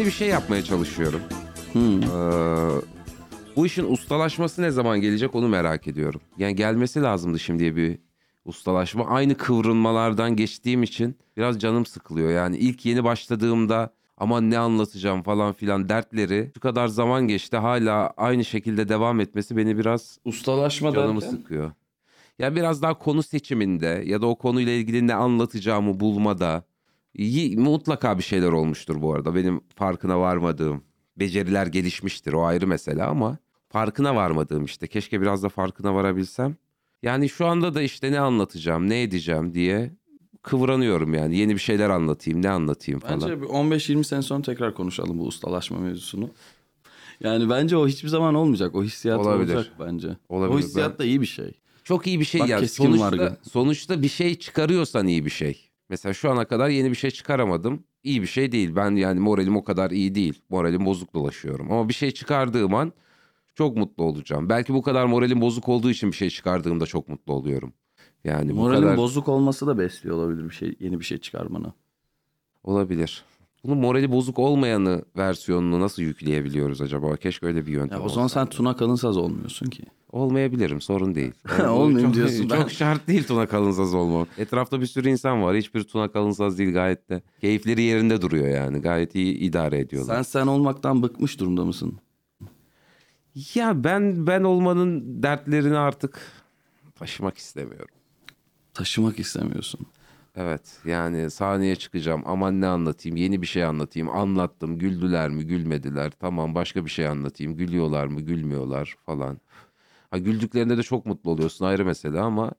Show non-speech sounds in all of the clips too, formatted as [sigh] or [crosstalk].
yeni bir şey yapmaya çalışıyorum. Hmm. Ee, bu işin ustalaşması ne zaman gelecek onu merak ediyorum. Yani gelmesi lazımdı şimdiye bir ustalaşma. Aynı kıvrılmalardan geçtiğim için biraz canım sıkılıyor. Yani ilk yeni başladığımda aman ne anlatacağım falan filan dertleri şu kadar zaman geçti hala aynı şekilde devam etmesi beni biraz Ustalaşma canımı derken? sıkıyor. Ya biraz daha konu seçiminde ya da o konuyla ilgili ne anlatacağımı bulmada iyi, mutlaka bir şeyler olmuştur bu arada. Benim farkına varmadığım beceriler gelişmiştir o ayrı mesele ama farkına varmadığım işte. Keşke biraz da farkına varabilsem. Yani şu anda da işte ne anlatacağım, ne edeceğim diye kıvranıyorum yani. Yeni bir şeyler anlatayım, ne anlatayım falan. Bence bir 15-20 sene sonra tekrar konuşalım bu ustalaşma mevzusunu. Yani bence o hiçbir zaman olmayacak. O hissiyat Olabilir. olacak bence. Olabilir. O hissiyat da iyi bir şey. Çok iyi bir şey Bak yani. Sonuçta, vargı. sonuçta bir şey çıkarıyorsan iyi bir şey. Mesela şu ana kadar yeni bir şey çıkaramadım. İyi bir şey değil. Ben yani moralim o kadar iyi değil. Moralim bozuk dolaşıyorum. Ama bir şey çıkardığım an çok mutlu olacağım. Belki bu kadar moralim bozuk olduğu için bir şey çıkardığımda çok mutlu oluyorum. Yani bu Moralin kadar bozuk olması da besliyor olabilir bir şey yeni bir şey çıkarmanı. olabilir. Bunun morali bozuk olmayanı versiyonunu nasıl yükleyebiliyoruz acaba? Keşke öyle bir yöntem Ya o zaman olsa. sen Tuna Kalınsaz olmuyorsun ki. Olmayabilirim sorun değil. [laughs] Olmayayım çok, diyorsun. Çok Ben- şart değil Tuna Kalınsaz olmam. Etrafta bir sürü insan var. Hiçbir Tuna Kalınsaz değil gayet de. Keyifleri yerinde duruyor yani. Gayet iyi idare ediyorlar. Sen sen olmaktan bıkmış durumda mısın? Ya ben ben olmanın dertlerini artık taşımak istemiyorum. Taşımak istemiyorsun. Evet yani sahneye çıkacağım aman ne anlatayım yeni bir şey anlatayım anlattım güldüler mi gülmediler tamam başka bir şey anlatayım gülüyorlar mı gülmüyorlar falan. Ha güldüklerinde de çok mutlu oluyorsun ayrı mesele ama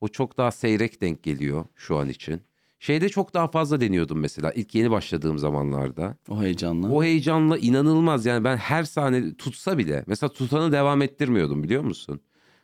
o çok daha seyrek denk geliyor şu an için. Şeyde çok daha fazla deniyordum mesela ilk yeni başladığım zamanlarda. O heyecanla. O heyecanla inanılmaz yani ben her sahne tutsa bile mesela tutanı devam ettirmiyordum biliyor musun?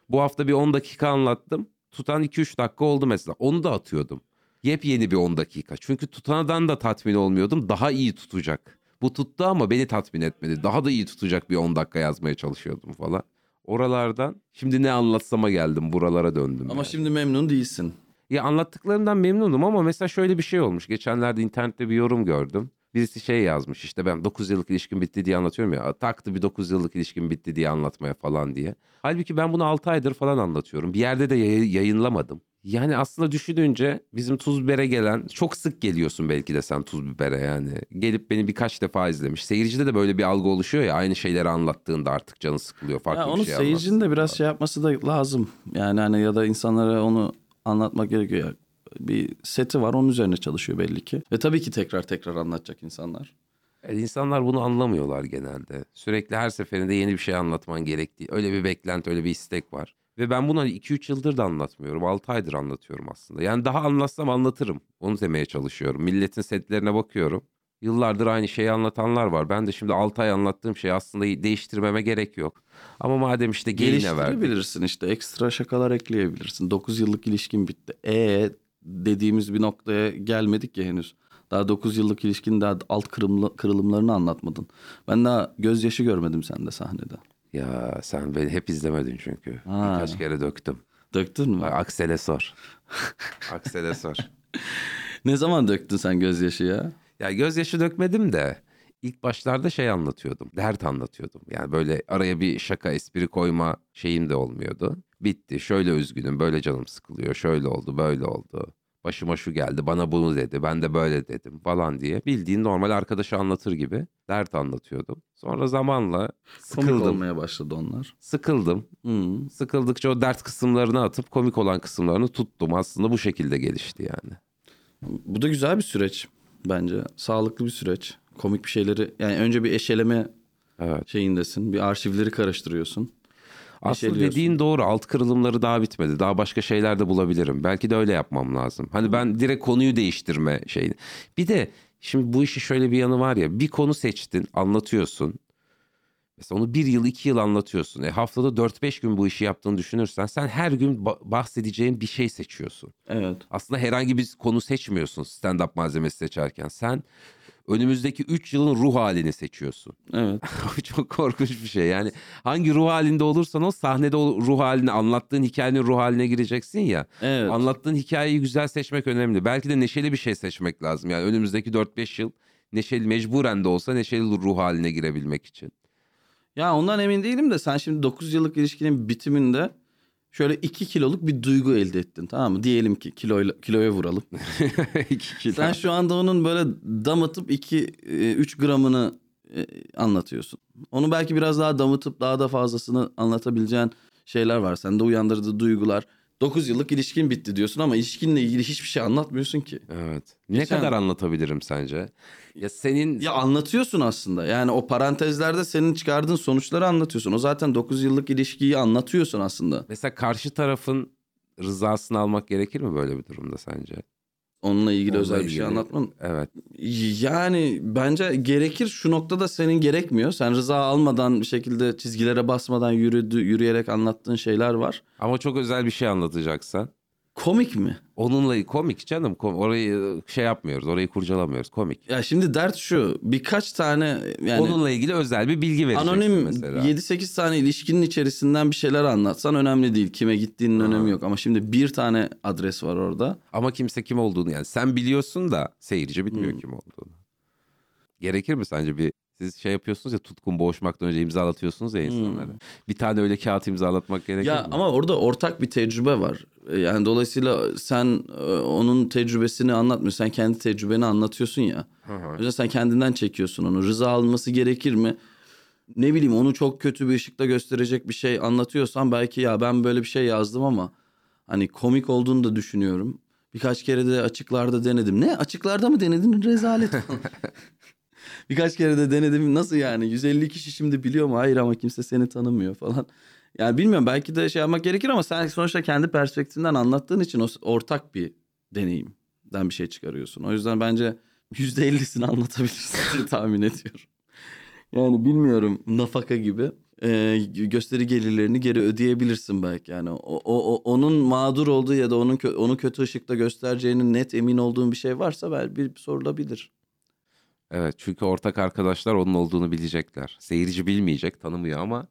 Bu hafta bir 10 dakika anlattım. Tutan 2-3 dakika oldu mesela. Onu da atıyordum. Yepyeni bir 10 dakika. Çünkü tutanadan da tatmin olmuyordum. Daha iyi tutacak. Bu tuttu ama beni tatmin etmedi. Daha da iyi tutacak bir 10 dakika yazmaya çalışıyordum falan. Oralardan şimdi ne anlatsama geldim. Buralara döndüm. Ama yani. şimdi memnun değilsin. Ya anlattıklarımdan memnunum ama mesela şöyle bir şey olmuş. Geçenlerde internette bir yorum gördüm. Birisi şey yazmış işte ben 9 yıllık ilişkim bitti diye anlatıyorum ya. Taktı bir 9 yıllık ilişkim bitti diye anlatmaya falan diye. Halbuki ben bunu 6 aydır falan anlatıyorum. Bir yerde de yayı- yayınlamadım. Yani aslında düşününce bizim tuz bibere gelen çok sık geliyorsun belki de sen tuz bibere yani. Gelip beni birkaç defa izlemiş. Seyircide de böyle bir algı oluşuyor ya aynı şeyleri anlattığında artık canı sıkılıyor. Farklı Ya bir onu şey seyircinin de biraz şey yapması da lazım. Yani hani ya da insanlara onu anlatmak gerekiyor. Ya. Bir seti var onun üzerine çalışıyor belli ki. Ve tabii ki tekrar tekrar anlatacak insanlar. Evet, insanlar bunu anlamıyorlar genelde. Sürekli her seferinde yeni bir şey anlatman gerektiği. Öyle bir beklenti, öyle bir istek var. Ve ben bunu 2-3 yıldır da anlatmıyorum. 6 aydır anlatıyorum aslında. Yani daha anlatsam anlatırım. Onu demeye çalışıyorum. Milletin setlerine bakıyorum. Yıllardır aynı şeyi anlatanlar var. Ben de şimdi 6 ay anlattığım şey aslında değiştirmeme gerek yok. Ama madem işte geline verdik. Geliştirebilirsin işte ekstra şakalar ekleyebilirsin. 9 yıllık ilişkin bitti. E dediğimiz bir noktaya gelmedik ya henüz. Daha 9 yıllık ilişkinin daha alt kırımlı, kırılımlarını anlatmadın. Ben daha gözyaşı görmedim sende sahnede. Ya sen beni hep izlemedin çünkü. Ha. Birkaç kere döktüm. Döktün mü? Aksel'e sor. [laughs] Aksel'e sor. Ne zaman döktün sen gözyaşı ya? Ya gözyaşı dökmedim de ilk başlarda şey anlatıyordum. Dert anlatıyordum. Yani böyle araya bir şaka espri koyma şeyim de olmuyordu. Bitti. Şöyle üzgünüm. Böyle canım sıkılıyor. Şöyle oldu. Böyle oldu. Başıma şu geldi. Bana bunu dedi. Ben de böyle dedim falan diye. Bildiğin normal arkadaşı anlatır gibi dert anlatıyordum. Sonra zamanla Komik sıkıldım. olmaya başladı onlar. Sıkıldım. Hı. Sıkıldıkça o dert kısımlarını atıp komik olan kısımlarını tuttum. Aslında bu şekilde gelişti yani. Bu da güzel bir süreç bence. Sağlıklı bir süreç. Komik bir şeyleri yani önce bir eşeleme Evet. şeyindesin. Bir arşivleri karıştırıyorsun. Aslında dediğin doğru. Alt kırılımları daha bitmedi. Daha başka şeyler de bulabilirim. Belki de öyle yapmam lazım. Hani ben direkt konuyu değiştirme şeyini. Bir de şimdi bu işi şöyle bir yanı var ya. Bir konu seçtin, anlatıyorsun. Mesela onu bir yıl, iki yıl anlatıyorsun. E haftada 4-5 gün bu işi yaptığını düşünürsen sen her gün ba- bahsedeceğin bir şey seçiyorsun. Evet. Aslında herhangi bir konu seçmiyorsun stand-up malzemesi seçerken. Sen önümüzdeki 3 yılın ruh halini seçiyorsun. Evet. [laughs] Çok korkunç bir şey. Yani hangi ruh halinde olursan o sahnede o ruh halini anlattığın hikayenin ruh haline gireceksin ya. Evet. Anlattığın hikayeyi güzel seçmek önemli. Belki de neşeli bir şey seçmek lazım. Yani önümüzdeki 4-5 yıl Neşeli mecburen de olsa neşeli ruh haline girebilmek için. Ya ondan emin değilim de sen şimdi 9 yıllık ilişkinin bitiminde şöyle 2 kiloluk bir duygu elde ettin tamam mı? Diyelim ki kiloyla, kiloya vuralım. [laughs] Kilo. Sen şu anda onun böyle damıtıp 2-3 gramını e, anlatıyorsun. Onu belki biraz daha damıtıp daha da fazlasını anlatabileceğin şeyler var. Sende uyandırdığı duygular. 9 yıllık ilişkin bitti diyorsun ama ilişkinle ilgili hiçbir şey anlatmıyorsun ki. Evet. Ne Geçen- kadar anlatabilirim sence? Ya senin Ya anlatıyorsun aslında. Yani o parantezlerde senin çıkardığın sonuçları anlatıyorsun. O zaten 9 yıllık ilişkiyi anlatıyorsun aslında. mesela karşı tarafın rızasını almak gerekir mi böyle bir durumda sence? Onunla ilgili Onunla özel bir şey anlatman. Evet. Yani bence gerekir. Şu noktada senin gerekmiyor. Sen rıza almadan bir şekilde çizgilere basmadan yürüdü, yürüyerek anlattığın şeyler var. Ama çok özel bir şey anlatacaksan. Komik mi? Onunla komik canım. kom- Orayı şey yapmıyoruz. Orayı kurcalamıyoruz. Komik. Ya şimdi dert şu. Birkaç tane yani Onunla ilgili özel bir bilgi vereceksin anonim mesela. 7-8 tane ilişkinin içerisinden bir şeyler anlatsan önemli değil. Kime gittiğinin önemi yok. Ama şimdi bir tane adres var orada. Ama kimse kim olduğunu yani sen biliyorsun da seyirci bilmiyor Hmm. kim olduğunu. Gerekir mi sence bir siz şey yapıyorsunuz ya tutkun boğuşmaktan önce imzalatıyorsunuz ya insanlara. Bir tane öyle kağıt imzalatmak gerekir Hmm. Ya mi? ama orada ortak bir tecrübe var. E, Yani dolayısıyla sen e, onun tecrübesini anlatmıyorsun. Sen kendi tecrübeni anlatıyorsun ya. Hı hı. O yüzden sen kendinden çekiyorsun onu. Rıza alınması gerekir mi? Ne bileyim onu çok kötü bir ışıkta gösterecek bir şey anlatıyorsan belki ya ben böyle bir şey yazdım ama hani komik olduğunu da düşünüyorum. Birkaç kere de açıklarda denedim. Ne açıklarda mı denedin? Rezalet. [laughs] Birkaç kere de denedim. Nasıl yani? 150 kişi şimdi biliyor mu? Hayır ama kimse seni tanımıyor falan. Yani bilmiyorum belki de şey yapmak gerekir ama sen sonuçta kendi perspektifinden anlattığın için o ortak bir deneyimden bir şey çıkarıyorsun. O yüzden bence %50'sini anlatabilirsin diye tahmin ediyorum. Yani bilmiyorum nafaka gibi e, gösteri gelirlerini geri ödeyebilirsin belki yani. O, o, onun mağdur olduğu ya da onun onu kötü ışıkta göstereceğinin net emin olduğun bir şey varsa belki bir sorulabilir. Evet çünkü ortak arkadaşlar onun olduğunu bilecekler. Seyirci bilmeyecek, tanımıyor ama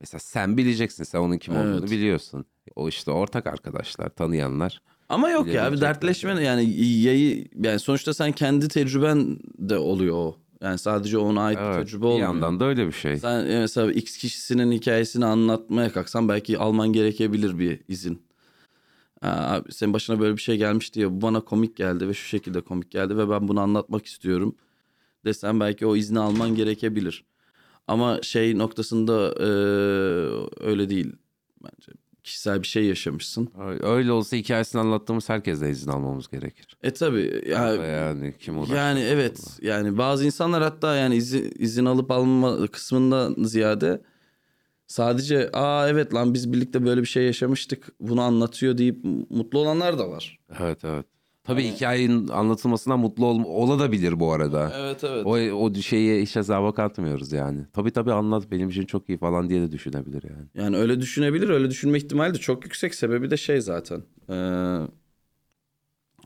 mesela sen bileceksin. Sen onun kim olduğunu Evet. biliyorsun. O işte ortak arkadaşlar, tanıyanlar. Ama yok ya bir dertleşme yani yayı yani sonuçta sen kendi tecrüben de oluyor o. Yani sadece ona ait bir Evet, tecrübe bir olmuyor. yandan da öyle bir şey. Sen e, mesela X kişisinin hikayesini anlatmaya kalksan belki alman gerekebilir bir izin. Aa, abi senin başına böyle bir şey gelmiş diye bu bana komik geldi ve şu şekilde komik geldi ve ben bunu anlatmak istiyorum desem belki o izni alman gerekebilir. Ama şey noktasında e, öyle değil bence. Kişisel bir şey yaşamışsın. Öyle olsa hikayesini anlattığımız herkese izin almamız gerekir. E tabi ya, Yani kim uğraşır? yani evet yani bazı insanlar hatta yani izin, izin alıp alma kısmından ziyade sadece aa evet lan biz birlikte böyle bir şey yaşamıştık bunu anlatıyor deyip mutlu olanlar da var. Evet evet. Tabii hikayenin anlatılmasından mutlu ol olabilir bu arada. Evet evet. O, o şeyi hiç hesaba katmıyoruz yani. Tabii tabii anlat benim için çok iyi falan diye de düşünebilir yani. Yani öyle düşünebilir öyle düşünme ihtimali de çok yüksek sebebi de şey zaten. Ee,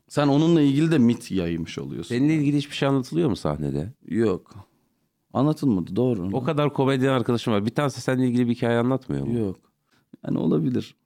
sen onunla ilgili de mit yaymış oluyorsun. Seninle ilgili hiçbir şey anlatılıyor mu sahnede? Yok. Anlatılmadı doğru. O kadar komedyen arkadaşım var. Bir tanesi seninle ilgili bir hikaye anlatmıyor mu? Yok. Yani olabilir.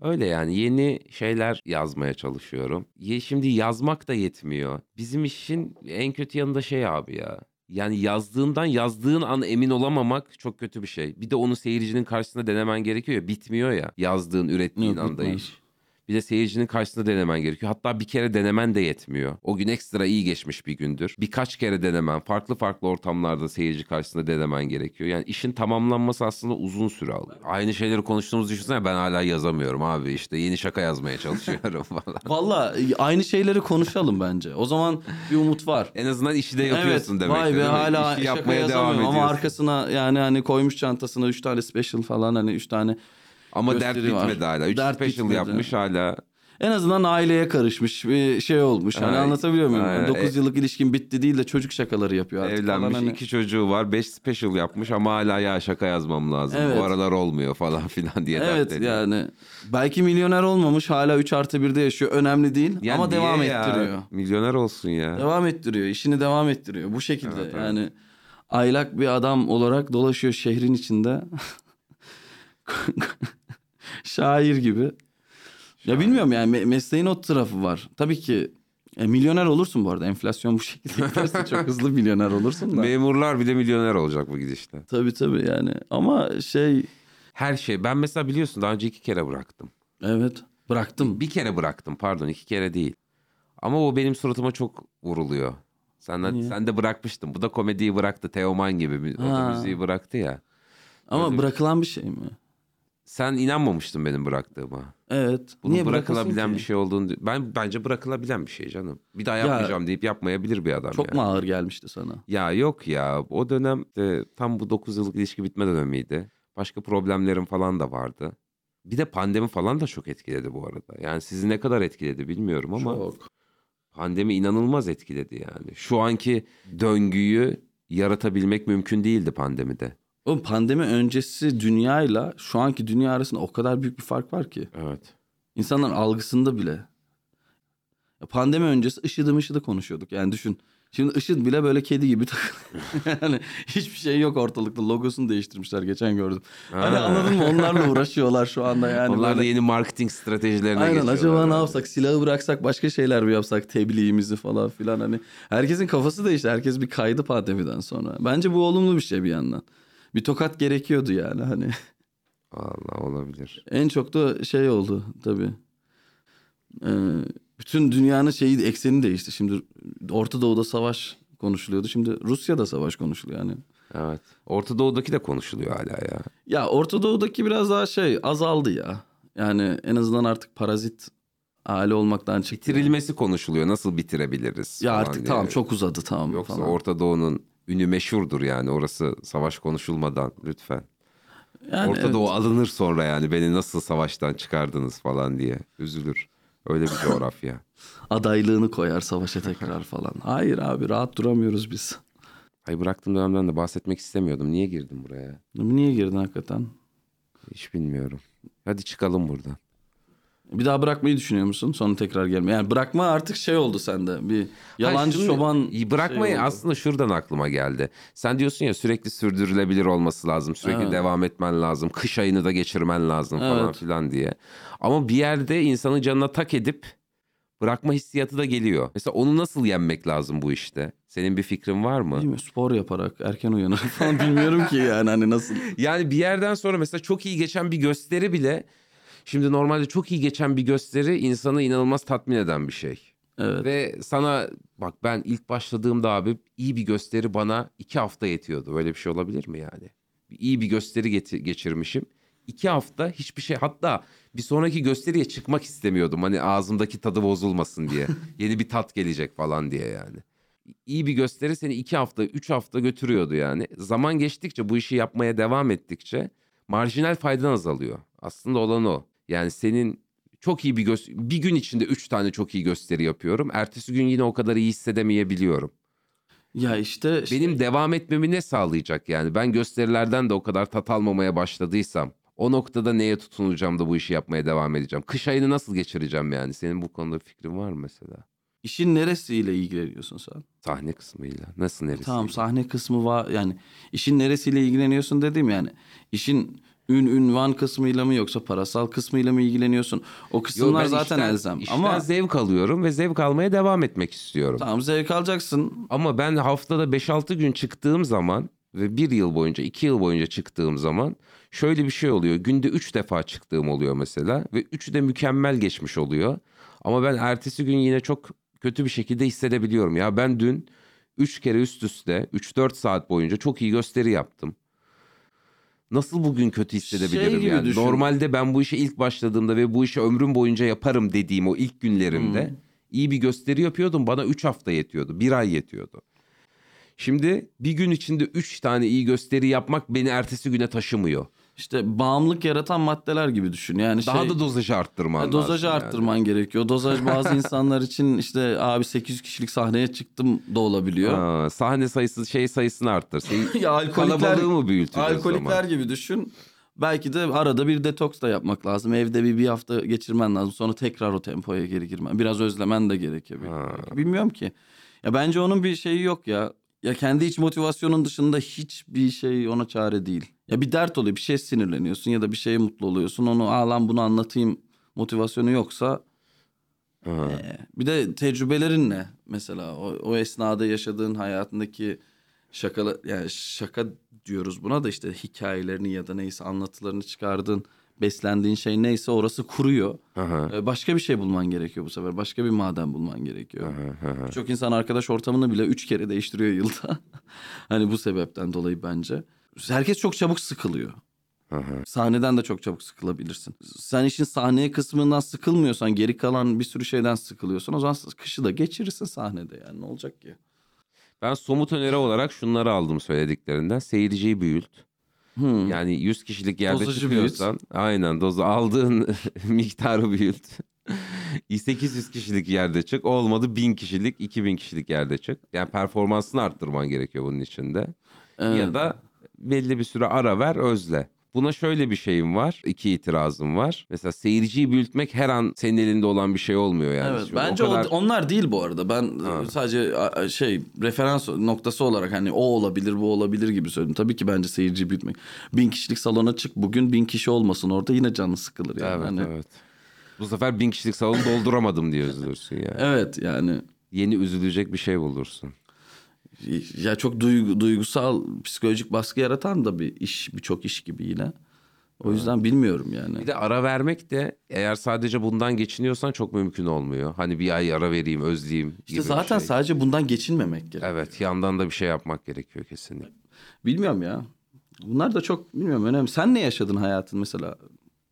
Öyle yani yeni şeyler yazmaya çalışıyorum. Ye, şimdi yazmak da yetmiyor. Bizim işin en kötü yanı da şey abi ya. Yani yazdığından yazdığın an emin olamamak çok kötü bir şey. Bir de onu seyircinin karşısında denemen gerekiyor ya. Bitmiyor ya yazdığın, ürettiğin Yok, anda bitmez. iş. Bir de seyircinin karşısında denemen gerekiyor. Hatta bir kere denemen de yetmiyor. O gün ekstra iyi geçmiş bir gündür. Birkaç kere denemen, farklı farklı ortamlarda seyirci karşısında denemen gerekiyor. Yani işin tamamlanması aslında uzun süre alıyor. Aynı şeyleri konuştuğumuzu düşünsene ben hala yazamıyorum abi. İşte yeni şaka yazmaya çalışıyorum [laughs] falan. Valla aynı şeyleri konuşalım bence. O zaman bir umut var. En azından işi de yapıyorsun evet, demek. Vay be değil hala İşi şaka yapmaya devam yazamıyorum ediyorsun. ama arkasına yani hani koymuş çantasına 3 tane special falan hani 3 tane Ama dert gösteri var. bitmedi hala. 3 Dert special bitmedi. yapmış hala. en azından aileye karışmış bir şey olmuş. Hani anlatabiliyor muyum? aynen. 9 yıllık ilişkin bitti değil de çocuk şakaları yapıyor artık Evlenmiş, falan hani. iki çocuğu var. 5 special yapmış ama hala ya şaka yazmam lazım. Evet. Bu aralar olmuyor falan [laughs] filan diye dert Evet ediyor. yani belki milyoner olmamış hala 3 artı 1'de yaşıyor önemli değil Yani ama devam ya? ettiriyor. Milyoner olsun ya. Devam ettiriyor işini devam ettiriyor bu şekilde Evet, evet. yani aylak bir adam olarak dolaşıyor şehrin içinde [laughs] şair gibi. Ya bilmiyorum yani me- mesleğin o tarafı var. Tabii ki E, milyoner olursun bu arada. Enflasyon bu şekilde [laughs] giderse çok hızlı milyoner olursun da. Memurlar bile milyoner olacak bu gidişle. tabii tabii yani. Ama şey Her şey. Ben mesela biliyorsun daha önce iki kere bıraktım. evet bıraktım. Bir kere bıraktım pardon iki kere değil. Ama o benim suratıma çok vuruluyor. Sen de, sen de bırakmıştın. Bu da komediyi bıraktı. Teoman gibi. O da müziği bıraktı ya. Ama bırakılan bir şey mi? Sen inanmamıştın benim bıraktığıma. Evet. Bunun Niye bırakılabilen bırakasın bir ki? şey olduğunu... Ben bence bırakılabilen bir şey canım. Bir daha Ya- yapmayacağım deyip yapmayabilir bir adam Çok yani. mu ağır gelmişti sana? Ya yok ya. O dönem de tam bu 9 yıllık ilişki bitme dönemiydi. Başka problemlerim falan da vardı. Bir de pandemi falan da çok etkiledi bu arada. Yani sizi ne kadar etkiledi bilmiyorum ama Çok. pandemi inanılmaz etkiledi yani. Şu anki döngüyü yaratabilmek mümkün değildi pandemide. Oğlum pandemi öncesi dünyayla şu anki dünya arasında o kadar büyük bir fark var ki. Evet. İnsanların algısında bile. Pandemi öncesi ışıdı mışıdı konuşuyorduk. Yani düşün. Şimdi IŞİD bile böyle kedi gibi takılıyor. [laughs] yani hiçbir şey yok ortalıkta. Logosunu değiştirmişler geçen gördüm. Hani Ha. anladın mı? Onlarla uğraşıyorlar şu anda yani. Onlar da böyle. yeni marketing stratejilerine Aynen geçiyorlar. acaba ne yapsak? Silahı bıraksak başka şeyler mi yapsak? Tebliğimizi falan filan hani. Herkesin kafası değişti. Herkes bir kaydı pandemiden sonra. Bence bu olumlu bir şey bir yandan. Bir tokat gerekiyordu yani hani. Allah olabilir. En çok da şey oldu tabii. Ee, bütün dünyanın şeyi ekseni değişti. Şimdi Orta Doğu'da savaş konuşuluyordu. Şimdi Rusya'da savaş konuşuluyor yani. Evet. Orta Doğu'daki de konuşuluyor hala ya. Ya Orta Doğu'daki biraz daha şey azaldı ya. Yani en azından artık parazit hali olmaktan çıktı. Bitirilmesi konuşuluyor. Nasıl bitirebiliriz? Ya artık diye. tamam çok uzadı tamam Yoksa falan. Orta Doğu'nun ünü meşhurdur yani. Orası savaş konuşulmadan lütfen. Yani Orta evet. Doğu alınır sonra yani beni nasıl savaştan çıkardınız falan diye. Üzülür. Öyle bir coğrafya. [laughs] adaylığını koyar savaşa tekrar falan. Hayır abi rahat duramıyoruz biz. Ay bıraktığım dönemden de bahsetmek istemiyordum. Niye girdim buraya? Niye girdin hakikaten? Hiç bilmiyorum. Hadi çıkalım buradan. Bir daha bırakmayı düşünüyor musun? Sonra tekrar gelme. Yani bırakma artık şey oldu sende. Bir yalancı Hayır, çoban Bırakmayı şey aslında şuradan aklıma geldi. Sen diyorsun ya sürekli sürdürülebilir olması lazım. Sürekli Evet. devam etmen lazım. Kış ayını da geçirmen lazım falan Evet. filan diye. Ama bir yerde insanın canına tak edip bırakma hissiyatı da geliyor. Mesela onu nasıl yenmek lazım bu işte? Senin bir fikrin var mı? Mi? Spor yaparak erken uyanır falan bilmiyorum ki yani hani nasıl. [laughs] Yani bir yerden sonra mesela çok iyi geçen bir gösteri bile şimdi normalde çok iyi geçen bir gösteri insanı inanılmaz tatmin eden bir şey. Evet. Ve sana bak ben ilk başladığımda abi iyi bir gösteri bana iki hafta yetiyordu. Böyle bir şey olabilir mi yani? İyi bir gösteri geti- geçirmişim. İki hafta hiçbir şey hatta bir sonraki gösteriye çıkmak istemiyordum. Hani ağzımdaki tadı bozulmasın diye. [laughs] Yeni bir tat gelecek falan diye yani. İyi bir gösteri seni iki hafta, üç hafta götürüyordu yani. Zaman geçtikçe bu işi yapmaya devam ettikçe marjinal faydan azalıyor. Aslında olan o. Yani senin çok iyi bir gö- bir gün içinde üç tane çok iyi gösteri yapıyorum. Ertesi gün yine o kadar iyi hissedemeyebiliyorum. Ya işte Benim devam etmemi ne sağlayacak yani? Ben gösterilerden de o kadar tat almamaya başladıysam o noktada neye tutunacağım da bu işi yapmaya devam edeceğim? Kış ayını nasıl geçireceğim yani? Senin bu konuda fikrin var mı mesela? işin neresiyle ilgileniyorsun sen? Sahne kısmıyla. Nasıl neresi? Tamam sahne kısmı var yani işin neresiyle ilgileniyorsun dedim yani. İşin ün ünvan kısmıyla mı yoksa parasal kısmıyla mı ilgileniyorsun? O Yo, kısımlar ben zaten işten- elzem. işten Ama zevk alıyorum ve zevk almaya devam etmek istiyorum. tamam zevk alacaksın. Ama ben haftada 5-6 gün çıktığım zaman ve bir yıl boyunca, iki yıl boyunca çıktığım zaman şöyle bir şey oluyor. Günde üç defa çıktığım oluyor mesela ve üçü de mükemmel geçmiş oluyor. Ama ben ertesi gün yine çok kötü bir şekilde hissedebiliyorum. Ya ben dün üç kere üst üste 3-4 saat boyunca çok iyi gösteri yaptım. Nasıl bugün kötü hissedebilirim Şey yani? düşün. Normalde ben bu işe ilk başladığımda ve bu işi ömrüm boyunca yaparım dediğim o ilk günlerimde Hmm. iyi bir gösteri yapıyordum. Bana 3 hafta yetiyordu. Bir ay yetiyordu. Şimdi bir gün içinde 3 tane iyi gösteri yapmak beni ertesi güne taşımıyor. İşte bağımlılık yaratan maddeler gibi düşün. Yani Daha şey, da dozajı arttırman Ya lazım. dozajı yani. arttırman gerekiyor. Dozaj bazı [laughs] insanlar için işte abi 800 kişilik sahneye çıktım da olabiliyor. Ha, sahne sayısı şey sayısını arttır. Senin [laughs] ya alkolikler, kalabalığı mı o alkolikler zaman? gibi düşün. Belki de arada bir detoks da yapmak lazım. Evde bir, bir hafta geçirmen lazım. Sonra tekrar o tempoya geri girmen. Biraz özlemen de gerekiyor. Ha. Bilmiyorum ki. Ya bence onun bir şeyi yok ya. Ya kendi iç motivasyonun dışında hiçbir şey ona çare değil. Ya bir dert oluyor, bir şey sinirleniyorsun ya da bir şeye mutlu oluyorsun. Onu aa lan bunu anlatayım motivasyonu yoksa. Ee, bir de tecrübelerin ne? Mesela o, o esnada yaşadığın hayatındaki şaka yani şaka diyoruz buna da işte hikayelerini ya da neyse anlatılarını çıkardığın beslendiğin şey neyse orası kuruyor. Aha. Ee, başka bir şey bulman gerekiyor bu sefer. Başka bir maden bulman gerekiyor. Aha, aha. Çok insan arkadaş ortamını bile üç kere değiştiriyor yılda. [laughs] hani bu sebepten dolayı bence. Herkes çok çabuk sıkılıyor. Aha. Sahneden de çok çabuk sıkılabilirsin. Sen işin sahneye kısmından sıkılmıyorsan geri kalan bir sürü şeyden sıkılıyorsan o zaman kışı da geçirirsin sahnede yani ne olacak ki? Ben somut öneri olarak şunları aldım söylediklerinden. Seyirciyi büyült. Hmm. Yani 100 kişilik yerde Dozajı çıkıyorsan aynen dozu aldığın [laughs] miktarı büyült. 800 kişilik yerde çık. Olmadı 1000 kişilik, 2000 kişilik yerde çık. Yani performansını arttırman gerekiyor bunun içinde. Evet. Ya da belli bir süre ara ver özle. Buna şöyle bir şeyim var. iki itirazım var. Mesela seyirciyi büyütmek her an senin elinde olan bir şey olmuyor yani. Evet, Çünkü bence o kadar... o- onlar değil bu arada. Ben Ha. e, sadece şey referans noktası olarak hani o olabilir bu olabilir gibi söyledim. Tabii ki bence seyirci büyütmek. Bin kişilik salona çık bugün bin kişi olmasın orada yine canı sıkılır yani. Evet Hani- evet. Bu sefer bin kişilik salonu dolduramadım diye üzülürsün yani. evet yani Yeni üzülecek bir şey bulursun. Ya çok duygu, duygusal psikolojik baskı yaratan da bir iş birçok iş gibi yine. O yüzden bilmiyorum yani. Bir de ara vermek de eğer sadece bundan geçiniyorsan çok mümkün olmuyor. Hani bir ay ara vereyim, özleyeyim gibi İşte zaten şey. sadece bundan geçinmemek gerek. Evet, yandan da bir şey yapmak gerekiyor kesinlikle. Bilmiyorum ya. Bunlar da çok bilmiyorum önemli. Sen ne yaşadın hayatın mesela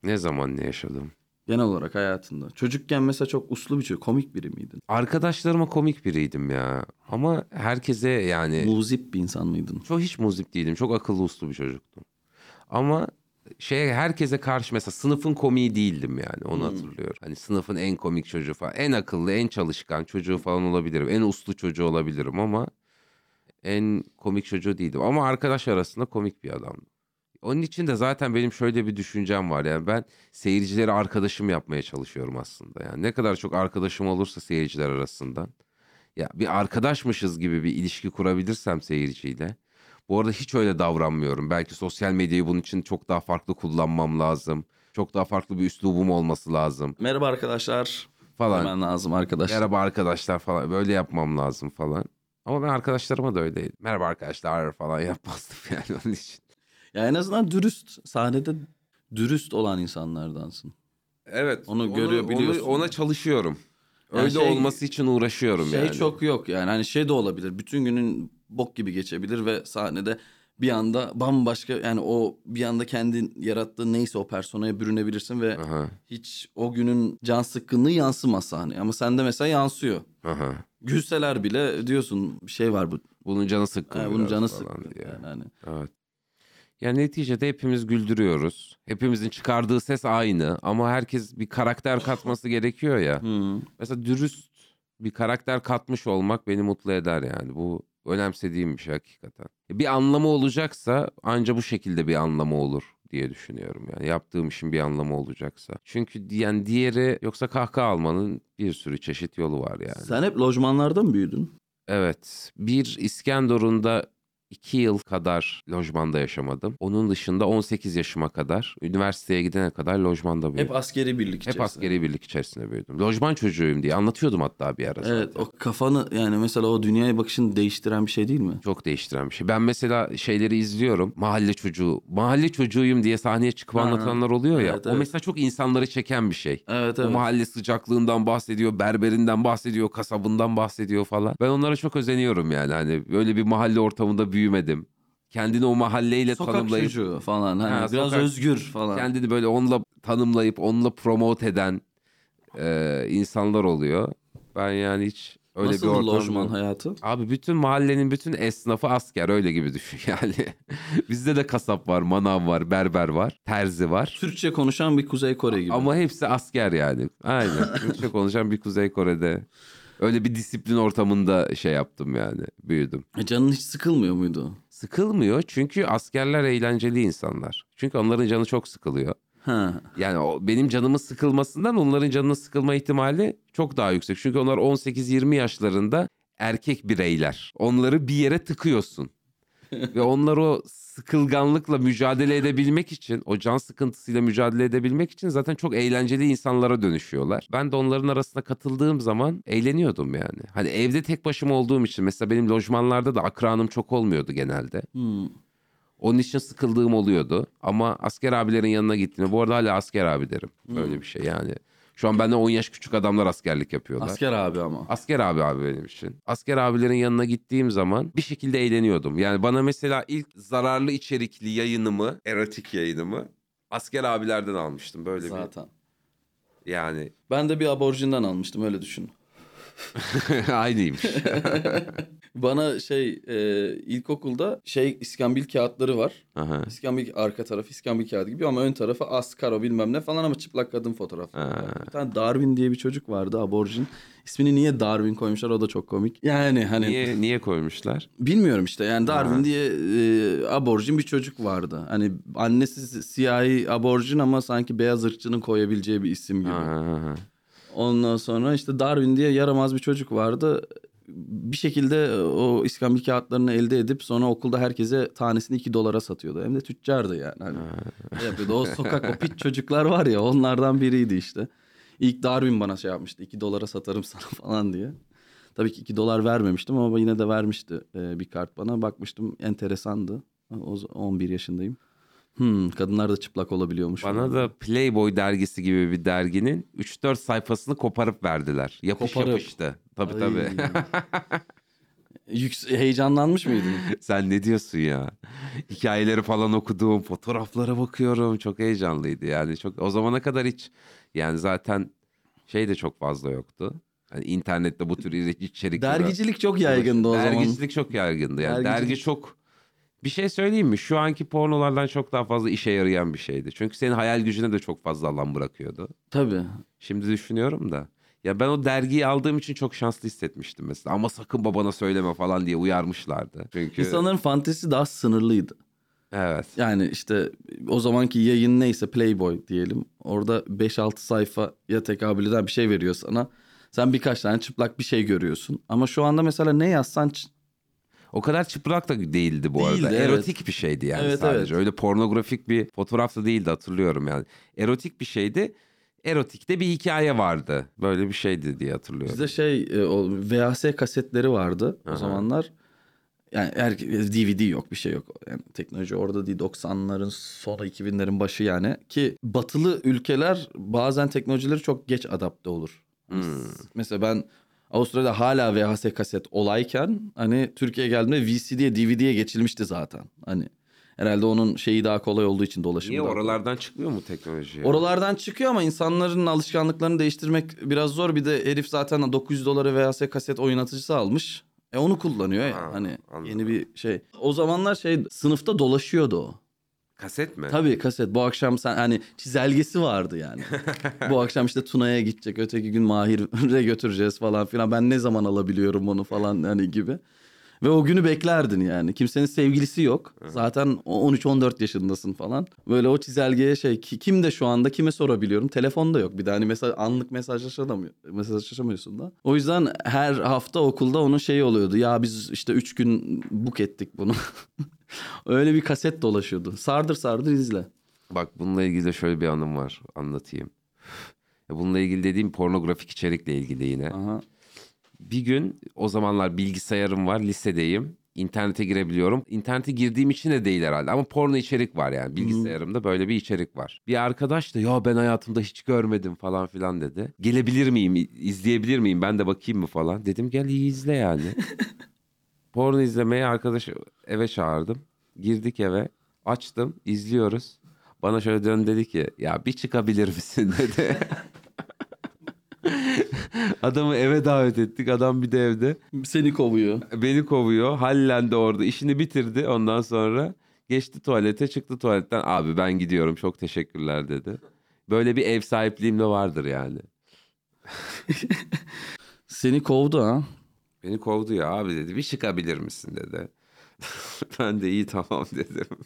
Ne zaman ne yaşadım? Genel olarak hayatında? Çocukken mesela çok uslu bir çocuk, komik biri miydin? Arkadaşlarıma komik biriydim ya. Ama herkese yani Muzip bir insan mıydın? çok hiç muzip değildim. Çok akıllı uslu bir çocuktum. Ama şey herkese karşı mesela sınıfın komiği değildim yani onu hatırlıyorum. Hani sınıfın en komik çocuğu falan en akıllı en çalışkan çocuğu falan olabilirim. En uslu çocuğu olabilirim ama en komik çocuğu değildim. Ama arkadaş arasında komik bir adamdım. Onun için de zaten benim şöyle bir düşüncem var. Yani ben seyircileri arkadaşım yapmaya çalışıyorum aslında. Yani ne kadar çok arkadaşım olursa seyirciler arasından. Ya bir arkadaşmışız gibi bir ilişki kurabilirsem seyirciyle. Bu arada hiç öyle davranmıyorum. Belki sosyal medyayı bunun için çok daha farklı kullanmam lazım. Çok daha farklı bir üslubum olması lazım Merhaba arkadaşlar. falan. Hemen lazım arkadaşlar. Merhaba arkadaşlar falan böyle yapmam lazım falan. Ama ben arkadaşlarıma da öyleydim. Merhaba arkadaşlar falan yapmazdım [laughs] yani onun için. Ya en azından dürüst. Sahnede dürüst olan insanlardansın. Evet. Onu görebiliyorsun. ona çalışıyorum. Yani Öyle şey- olması için uğraşıyorum Şey yani. çok yok yani. Hani şey de olabilir. Bütün günün bok gibi geçebilir ve sahnede bir anda bambaşka yani o bir anda kendin yarattığı neyse o personaya bürünebilirsin ve Aha, hiç o günün can sıkkınlığı yansımaz sahneye. Ama sende mesela yansıyor. aha. Gülseler bile diyorsun bir şey var bu. Bunun canı sıkkın. Ha, bunun canı sıkkın. Yani hani. Evet. Yani neticede hepimiz güldürüyoruz. Hepimizin çıkardığı ses aynı ama herkes bir karakter katması gerekiyor ya. Hı. Mesela dürüst bir karakter katmış olmak beni mutlu eder yani. Bu önemsediğim bir şey hakikaten. Bir anlamı olacaksa anca bu şekilde bir anlamı olur diye düşünüyorum yani. Yaptığım işin bir anlamı olacaksa. Çünkü yani diğeri yoksa kahkaha almanın bir sürü çeşit yolu var yani. Sen hep lojmanlarda mı büyüdün? Evet. Bir İskenderun'da iki yıl kadar lojmanda yaşamadım. Onun dışında 18 yaşıma kadar, üniversiteye gidene kadar lojmanda büyüdüm. Hep askeri birlik Hep içerisinde. askeri birlik içerisinde büyüdüm. Lojman çocuğuyum diye anlatıyordum hatta bir ara. Evet zaten. o kafanı yani mesela o dünyaya bakışını değiştiren bir şey değil mi? Çok değiştiren bir şey. Ben mesela şeyleri izliyorum. Mahalle çocuğu, mahalle çocuğuyum diye sahneye çıkıp Ha, anlatanlar oluyor ya. evet, O evet. mesela çok insanları çeken bir şey. Evet O evet. mahalle sıcaklığından bahsediyor, berberinden bahsediyor, kasabından bahsediyor falan. Ben onlara çok özeniyorum yani. Hani böyle bir mahalle ortamında büyümedim. Kendini o mahalleyle Sokak tanımlayıp çocuğu falan hani Ha, biraz sokak- özgür falan. kendini böyle onunla tanımlayıp onunla promote eden e, insanlar oluyor. Ben yani hiç öyle Nasıl bir ortamda... lojman hayatı? Abi bütün mahallenin bütün esnafı asker öyle gibi düşün [laughs] yani. Bizde de kasap var, manav var, berber var, terzi var. Türkçe konuşan bir Kuzey Kore gibi. Ama hepsi asker yani. Aynen. Türkçe konuşan bir Kuzey Kore'de. Öyle bir disiplin ortamında şey yaptım yani. Büyüdüm. E, Canın hiç sıkılmıyor muydu? Sıkılmıyor çünkü askerler eğlenceli insanlar. Çünkü onların canı çok sıkılıyor. Ha. Yani o, benim canımın sıkılmasından onların canının sıkılma ihtimali çok daha yüksek. Çünkü onlar 18-20 yaşlarında erkek bireyler. Onları bir yere tıkıyorsun. [laughs] Ve onlar o sıkılganlıkla mücadele edebilmek için, o can sıkıntısıyla mücadele edebilmek için zaten çok eğlenceli insanlara dönüşüyorlar. Ben de onların arasına katıldığım zaman eğleniyordum yani. Hani evde tek başıma olduğum için mesela benim lojmanlarda da akranım çok olmuyordu genelde. Hmm. Onun için sıkıldığım oluyordu. Ama asker abilerin yanına gittiğimde bu arada hala asker abi derim. Böyle bir şey yani. Şu an benden 10 yaş küçük adamlar askerlik yapıyorlar. Asker abi ama. Asker abi abi benim için. Asker abilerin yanına gittiğim zaman bir şekilde eğleniyordum. Yani bana mesela ilk zararlı içerikli yayınımı, erotik yayınımı asker abilerden almıştım. Böyle Zaten. bir yani Ben de bir aborjinden almıştım öyle düşün. [laughs] aynıymış. [laughs] Bana şey e, ilkokulda şey iskambil kağıtları var. Aha. İskambil arka tarafı iskambil kağıdı gibi ama ön tarafı askaro bilmem ne falan ama çıplak kadın fotoğrafı. Ha. Bir tane Darwin diye bir çocuk vardı aborjin. İsmini niye Darwin koymuşlar o da çok komik. Yani hani Niye niye koymuşlar? bilmiyorum işte yani Darwin Ha. diye e, aborjin bir çocuk vardı. Hani annesi siyahi aborjin ama sanki beyaz ırkçının koyabileceği bir isim gibi. Ha. Ondan sonra işte Darwin diye yaramaz bir çocuk vardı. Bir şekilde o iskambil kağıtlarını elde edip sonra okulda herkese tanesini 2 dolara satıyordu. Hem de tüccardı yani. Hani şey yapıyordu. O sokak o pit çocuklar var ya onlardan biriydi işte. İlk Darwin bana şey yapmıştı. 2 dolara satarım sana [laughs] falan diye. Tabii ki 2 dolar vermemiştim ama yine de vermişti e, bir kart bana. Bakmıştım enteresandı. O z- 11 yaşındayım. Hmm, kadınlar da çıplak olabiliyormuş. Bana da Playboy dergisi gibi bir derginin 3-4 sayfasını koparıp verdiler. Yapış Koparıp. yapıştı. Tabii Ay. tabii. [laughs] Yüks- heyecanlanmış mıydın? Sen ne diyorsun ya? Hikayeleri falan okuduğum, fotoğraflara bakıyorum. Çok heyecanlıydı yani. Çok o zamana kadar hiç yani zaten şey de çok fazla yoktu. Hani internette bu tür içerikler. Dergicilik çok yaygındı o zaman. Dergicilik çok yaygındı. Yani Dergicilik- dergi çok bir şey söyleyeyim mi? Şu anki pornolardan çok daha fazla işe yarayan bir şeydi. Çünkü senin hayal gücüne de çok fazla alan bırakıyordu. Tabii. Şimdi düşünüyorum da. Ya ben o dergiyi aldığım için çok şanslı hissetmiştim mesela. Ama sakın babana söyleme falan diye uyarmışlardı. Çünkü İnsanların fantezisi daha sınırlıydı. evet. Yani işte o zamanki yayın neyse Playboy diyelim. Orada 5-6 sayfaya tekabül eden bir şey veriyor sana. Sen birkaç tane çıplak bir şey görüyorsun. Ama şu anda mesela ne yazsan O kadar çıplak da değildi bu arada. Değildi, evet. Erotik bir şeydi yani Evet, sadece. evet. Öyle pornografik bir fotoğraf da değildi hatırlıyorum yani. Erotik bir şeydi. Erotikte bir hikaye vardı. Böyle bir şeydi diye hatırlıyorum. bizde şey e, o VHS kasetleri vardı o Aha. zamanlar. Yani her, DVD yok bir şey yok. Yani teknoloji orada değil 90'ların sonu 2000'lerin başı yani. Ki batılı ülkeler bazen teknolojileri çok geç adapte olur. Hmm. Mesela ben Avustralya'da hala VHS kaset olayken hani Türkiye'ye geldiğimde VCD'ye DVD'ye geçilmişti zaten. Hani herhalde onun şeyi daha kolay olduğu için dolaşımı. Niye kolay. oralardan çıkmıyor mu teknoloji? Oralardan çıkıyor ama insanların alışkanlıklarını değiştirmek biraz zor. Bir de herif zaten 900 dolara VHS kaset oynatıcısı almış. E onu kullanıyor ya. Ha, hani anladım. yeni bir şey. O zamanlar şey sınıfta dolaşıyordu o. Kaset mi? Tabii kaset. Bu akşam sen hani çizelgesi vardı yani. [laughs] Bu akşam işte Tuna'ya gidecek. Öteki gün Mahir'e götüreceğiz falan filan. Ben ne zaman alabiliyorum onu falan hani gibi. Ve o günü beklerdin yani. Kimsenin sevgilisi yok. Zaten o 13-14 yaşındasın falan. Böyle o çizelgeye şey ki- kim de şu anda kime sorabiliyorum. Telefon da yok. Bir de hani mesaj, anlık mesajlaşamıyor, mesajlaşamıyorsun da. O yüzden her hafta okulda onun şeyi oluyordu. Ya biz işte 3 gün book ettik bunu. [laughs] Öyle bir kaset dolaşıyordu. Sardır sardır izle. Bak bununla ilgili de şöyle bir anım var. Anlatayım. Bununla ilgili dediğim pornografik içerikle ilgili yine. Aha. Bir gün o zamanlar bilgisayarım var, lisedeyim. İnternete girebiliyorum. İnternete girdiğim için de değil herhalde ama porno içerik var yani bilgisayarımda böyle bir içerik var. Bir arkadaş da ya ben hayatımda hiç görmedim falan filan dedi. Gelebilir miyim, izleyebilir miyim ben de bakayım mı falan. Dedim gel iyi izle yani. [laughs] porno izlemeye arkadaşı eve çağırdım. Girdik eve, açtım, izliyoruz. Bana şöyle dön dedi ki ya bir çıkabilir misin [laughs] dedi. [laughs] [laughs] Adamı eve davet ettik. Adam bir de evde. Seni kovuyor. Beni kovuyor. Hallendi orada. işini bitirdi. Ondan sonra geçti tuvalete çıktı tuvaletten. Abi ben gidiyorum çok teşekkürler dedi. Böyle bir ev sahipliğim de vardır yani. [laughs] Seni kovdu ha. Beni kovdu ya abi dedi. Bir çıkabilir misin dedi. [laughs] ben de iyi tamam dedim.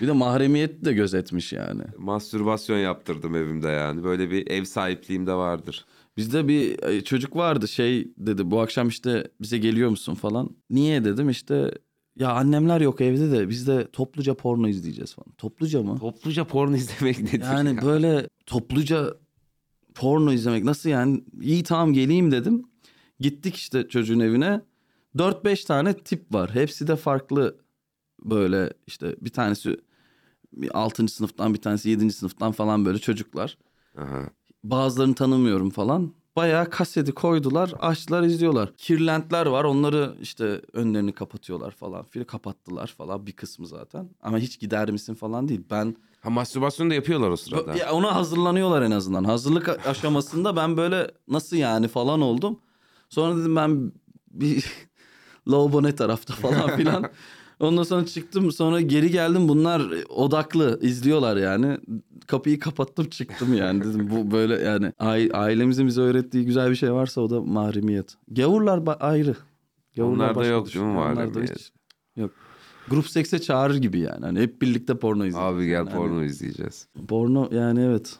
Bir de mahremiyet de gözetmiş yani. Mastürbasyon yaptırdım evimde yani. Böyle bir ev sahipliğim de vardır. Bizde bir e, çocuk vardı şey dedi bu akşam işte bize geliyor musun falan. Niye dedim işte ya annemler yok evde de biz de topluca porno izleyeceğiz falan. Topluca mı? Topluca porno izlemek nedir Yani ya? böyle topluca porno izlemek nasıl yani? İyi tamam geleyim dedim. Gittik işte çocuğun evine. 4-5 tane tip var. Hepsi de farklı böyle işte bir tanesi 6. sınıftan bir tanesi 7. sınıftan falan böyle çocuklar. Aha. Bazılarını tanımıyorum falan. Bayağı kaseti koydular, açtılar, izliyorlar. Kirlentler var, onları işte önlerini kapatıyorlar falan. Fili kapattılar falan bir kısmı zaten. Ama hiç gider misin falan değil. Ben Ha mastürbasyon da yapıyorlar o sırada. ya ona hazırlanıyorlar en azından. Hazırlık aşamasında ben böyle nasıl yani falan oldum. Sonra dedim ben bir [laughs] lavabo ne tarafta falan filan. [laughs] Ondan sonra çıktım sonra geri geldim bunlar odaklı izliyorlar yani. Kapıyı kapattım çıktım yani dedim bu böyle yani ai- ailemizin bize öğrettiği güzel bir şey varsa o da mahremiyet. Gavurlar ba- ayrı. Onlarda başka yok düşün. değil mi Onlarda mahremiyet? Yok. Grup sekse çağırır gibi yani. Hani hep birlikte porno izliyoruz. Abi gel Yani hani- porno izleyeceğiz. Porno yani evet.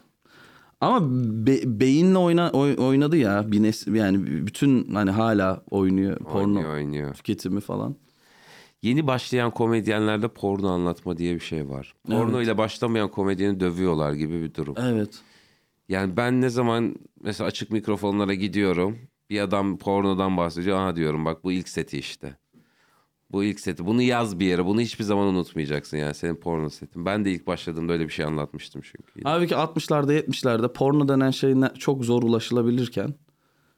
Ama be- beyinle oyna, oy- oynadı ya. Bir nes- yani bütün hani hala oynuyor porno Oynuyor oynuyor. tüketimi falan. Yeni başlayan komedyenlerde porno anlatma diye bir şey var. Porno Evet. ile başlamayan komedyeni dövüyorlar gibi bir durum. Evet. Yani ben ne zaman mesela açık mikrofonlara gidiyorum. Bir adam pornodan bahsediyor. Aha diyorum bak bu ilk seti işte. Bu ilk seti. Bunu yaz bir yere. Bunu hiçbir zaman unutmayacaksın yani senin porno setin. Ben de ilk başladığımda öyle bir şey anlatmıştım çünkü. Halbuki 60'larda 70'lerde porno denen şey çok zor ulaşılabilirken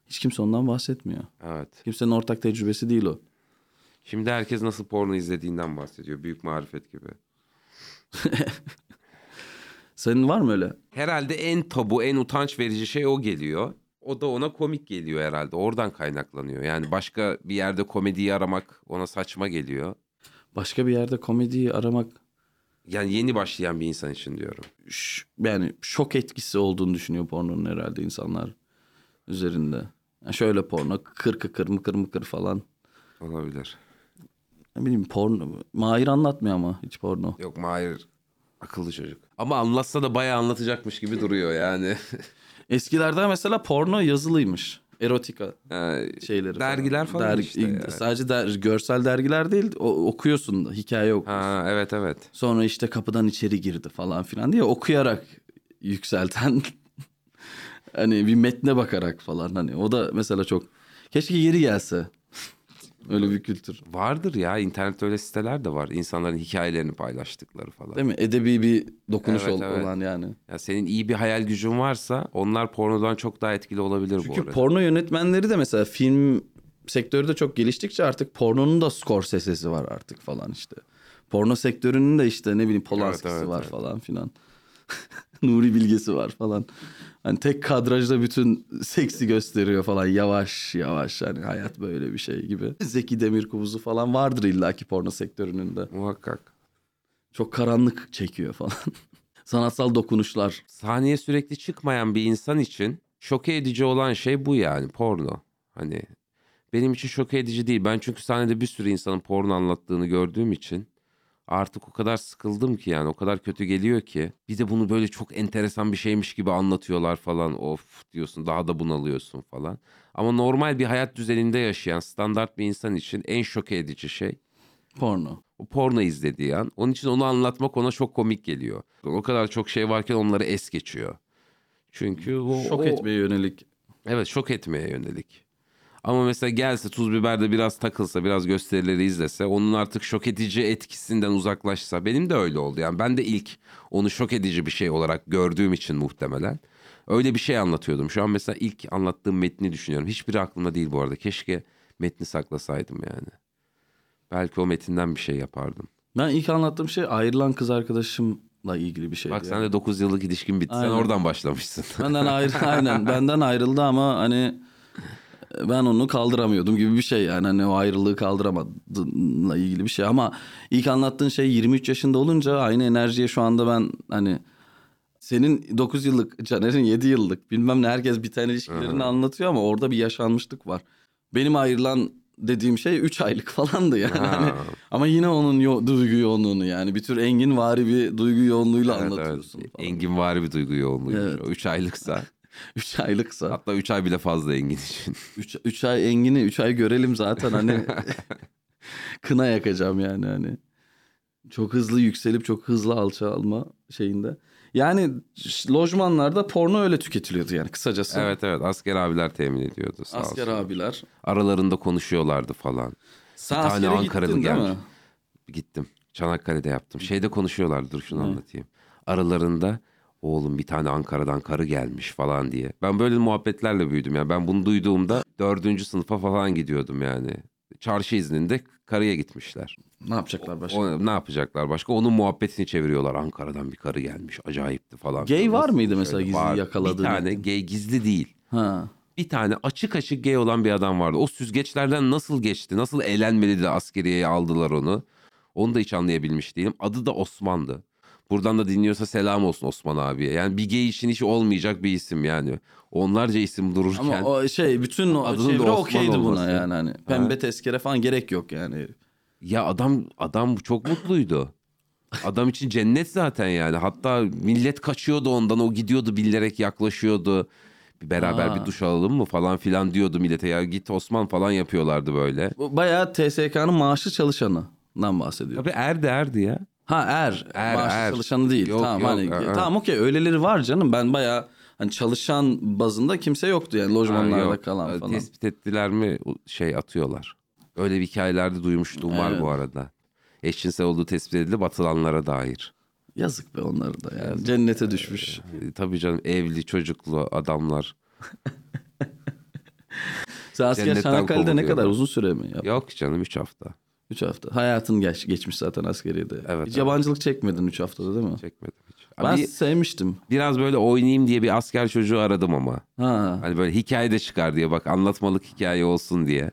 hiç kimse ondan bahsetmiyor. Evet. Kimsenin ortak tecrübesi değil o. Şimdi herkes nasıl porno izlediğinden bahsediyor. Büyük marifet gibi. [laughs] Senin var mı öyle? Herhalde en tabu, en utanç verici şey o geliyor. O da ona komik geliyor herhalde. Oradan kaynaklanıyor. Yani başka bir yerde komediyi aramak ona saçma geliyor. Başka bir yerde komediyi aramak Yani yeni başlayan bir insan için diyorum. ş- yani şok etkisi olduğunu düşünüyor pornonun herhalde insanlar üzerinde. Yani şöyle porno kır kıkır mıkır mıkır falan. Olabilir. Ne bileyim porno. Mahir anlatmıyor ama hiç porno. Yok Mahir akıllı çocuk. Ama anlatsa da bayağı anlatacakmış gibi duruyor yani. [laughs] Eskilerde mesela porno yazılıymış. Erotika Yani şeyleri. Dergiler falan Dergi- işte yani. Sadece der, görsel dergiler değil o- okuyorsun da hikaye oku. Ha evet evet. Sonra işte kapıdan içeri girdi falan filan diye okuyarak yükselten [laughs] hani bir metne bakarak falan hani o da mesela çok keşke geri gelse. Öyle bir kültür. Vardır ya internette öyle siteler de var. İnsanların hikayelerini paylaştıkları falan. Değil mi? Edebi bir dokunuş Evet, ol- evet. olan yani. Ya senin iyi bir hayal gücün varsa onlar pornodan çok daha etkili olabilir bu Çünkü arada. porno yönetmenleri de mesela film sektörü de çok geliştikçe artık pornonun da Scorsese'si var artık falan işte. Porno sektörünün de işte ne bileyim Polanski'si evet, var evet. falan filan. [laughs] Nuri Bilgesi var falan. Hani tek kadrajda bütün seksi gösteriyor falan yavaş yavaş hani hayat böyle bir şey gibi. Zeki Demirkubuz'u falan vardır illaki porno sektörünün de. Muhakkak. Çok karanlık çekiyor falan. [laughs] Sanatsal dokunuşlar. Sahneye sürekli çıkmayan bir insan için şoke edici olan şey bu yani porno. Hani benim için şoke edici değil. Ben çünkü sahnede bir sürü insanın porno anlattığını gördüğüm için artık o kadar sıkıldım ki yani o kadar kötü geliyor ki. Bir de bunu böyle çok enteresan bir şeymiş gibi anlatıyorlar falan. Of diyorsun daha da bunalıyorsun falan. Ama normal bir hayat düzeninde yaşayan standart bir insan için en şoke edici şey Porno. o porno izlediği an. Onun için onu anlatmak ona çok komik geliyor. O kadar çok şey varken onları es geçiyor. Çünkü o, Şok o- etmeye yönelik. Evet şok etmeye yönelik. Ama mesela gelse tuz biberde biraz takılsa biraz gösterileri izlese onun artık şok edici etkisinden uzaklaşsa benim de öyle oldu. Yani ben de ilk onu şok edici bir şey olarak gördüğüm için muhtemelen öyle bir şey anlatıyordum. Şu an mesela ilk anlattığım metni düşünüyorum. Hiçbiri aklımda değil bu arada. Keşke metni saklasaydım yani. Belki o metinden bir şey yapardım. Ben ilk anlattığım şey ayrılan kız arkadaşımla ilgili bir şeydi. Bak yani. sen de 9 yıllık ilişkin bitti. Sen Aynen. oradan başlamışsın. Benden ayrı [laughs] aynen benden ayrıldı ama hani ben onu kaldıramıyordum gibi bir şey yani hani o ayrılığı kaldıramadığımla ilgili bir şey ama ilk anlattığın şey 23 yaşında olunca aynı enerjiye şu anda ben hani senin 9 yıllık Caner'in 7 yıllık bilmem ne herkes biten ilişkilerini anlatıyor ama orada bir yaşanmışlık var. Benim ayrılan dediğim şey 3 aylık falandı yani. Ha. Hani, ama yine onun yo- duygu yoğunluğunu yani bir tür engin vari bir duygu yoğunluğuyla Evet, anlatıyorsun evet. falan. Engin var bir duygu yoğunluğuymuş. Evet. O 3 aylıksa. [laughs] 3 aylıksa. Hatta 3 ay bile fazla Engin için. [laughs] 3 3 ay Engin'i 3 ay görelim zaten hani [laughs] Kına yakacağım yani hani. Çok hızlı yükselip çok hızlı alçalma şeyinde. Yani lojmanlarda porno öyle tüketiliyordu yani kısacası. Evet evet asker abiler temin ediyordu sağ Asker olsun. abiler. Aralarında konuşuyorlardı falan. Sen tane askere Ankaralı gittin gelmiş. mi? Gittim. Çanakkale'de yaptım. Şeyde konuşuyorlardı dur şunu anlatayım. Aralarında oğlum bir tane Ankara'dan karı gelmiş falan diye. Ben böyle muhabbetlerle büyüdüm yani. Ben bunu duyduğumda dördüncü sınıfa falan gidiyordum yani. Çarşı izninde karıya gitmişler. Ne yapacaklar başka? O, ne yapacaklar başka? Onun muhabbetini çeviriyorlar. Ankara'dan bir karı gelmiş. Acayipti falan. Gay var Nasıl mıydı mesela gizli var. yakaladığın? Bir tane gay gizli değil. Ha. Bir tane açık açık gay olan bir adam vardı. O süzgeçlerden nasıl geçti? Nasıl eğlenmeli de askeriyeye aldılar onu? Onu da hiç anlayabilmiş değilim. Adı da Osman'dı. Buradan da dinliyorsa selam olsun Osman abiye. Yani bir gay için hiç olmayacak bir isim yani. Onlarca isim dururken. Ama o şey bütün o Adının çevre okeydi buna yani hani. Pembe tezkere falan gerek yok yani. Ya adam adam çok mutluydu. Adam için cennet zaten yani. Hatta millet kaçıyordu ondan. O gidiyordu bilerek yaklaşıyordu. Bir beraber Aa. bir duş alalım mı falan filan diyordu millete. Ya git Osman falan yapıyorlardı böyle. Bayağı TSK'nın maaşlı çalışanından bahsediyor. Abi erdi erdi ya. Ha er, Er, maaşlı er. çalışanı değil. Yok, tamam yok, hani er, tamam okey öyleleri var canım. Ben bayağı hani çalışan bazında kimse yoktu yani Ha, lojmanlarda yok. kalan falan. Tespit ettiler mi şey atıyorlar. Öyle bir hikayelerde duymuşluğum var Evet. bu arada. Eşcinsel olduğu tespit edilip atılanlara dair. Yazık be onları da yani. Cennete düşmüş. Ee, Tabii canım evli çocuklu adamlar. [laughs] Sen asker Cennetten Çanakkale'de ne kadar uzun süre mi? Yap? Yok canım 3 hafta. 3 hafta. Hayatın geç, geçmiş zaten askeriyede. Evet, Hiç evet. yabancılık çekmedin 3 haftada değil mi? Çekmedim hiç. Ben sevmiştim. biraz böyle oynayayım diye bir asker çocuğu aradım ama. Ha. Hani böyle hikaye de çıkar diye bak anlatmalık hikaye olsun diye.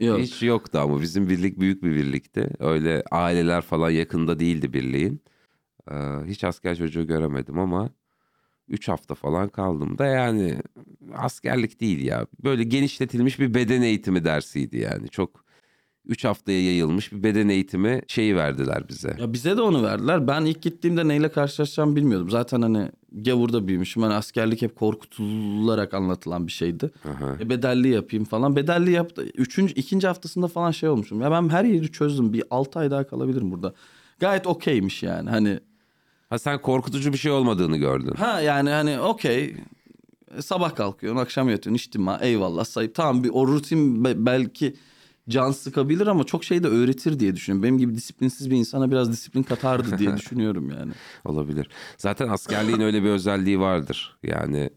Yok. Hiç yoktu ama bizim birlik büyük bir birlikti. Öyle aileler falan yakında değildi birliğin. Ee, hiç asker çocuğu göremedim ama 3 hafta falan kaldım da yani askerlik değil ya. Böyle genişletilmiş bir beden eğitimi dersiydi yani. Çok 3 haftaya yayılmış bir beden eğitimi şeyi verdiler bize. Ya bize de onu verdiler. Ben ilk gittiğimde neyle karşılaşacağımı bilmiyordum. Zaten hani gavurda büyümüşüm. Hani askerlik hep korkutularak anlatılan bir şeydi. Aha. E bedelli yapayım falan. Bedelli yaptı. Üçüncü, ikinci haftasında falan şey olmuşum. Ya ben her yeri çözdüm. Bir 6 ay daha kalabilirim burada. Gayet okeymiş yani. Hani Ha sen korkutucu bir şey olmadığını gördün. ha yani hani okey. E, Sabah kalkıyorsun, akşam yatıyorsun, içtima, eyvallah sayıp. Tamam bir o rutin be- belki can sıkabilir ama çok şey de öğretir diye düşünüyorum. Benim gibi disiplinsiz bir insana biraz disiplin katardı diye [laughs] düşünüyorum yani. Olabilir. Zaten askerliğin öyle bir özelliği vardır. Yani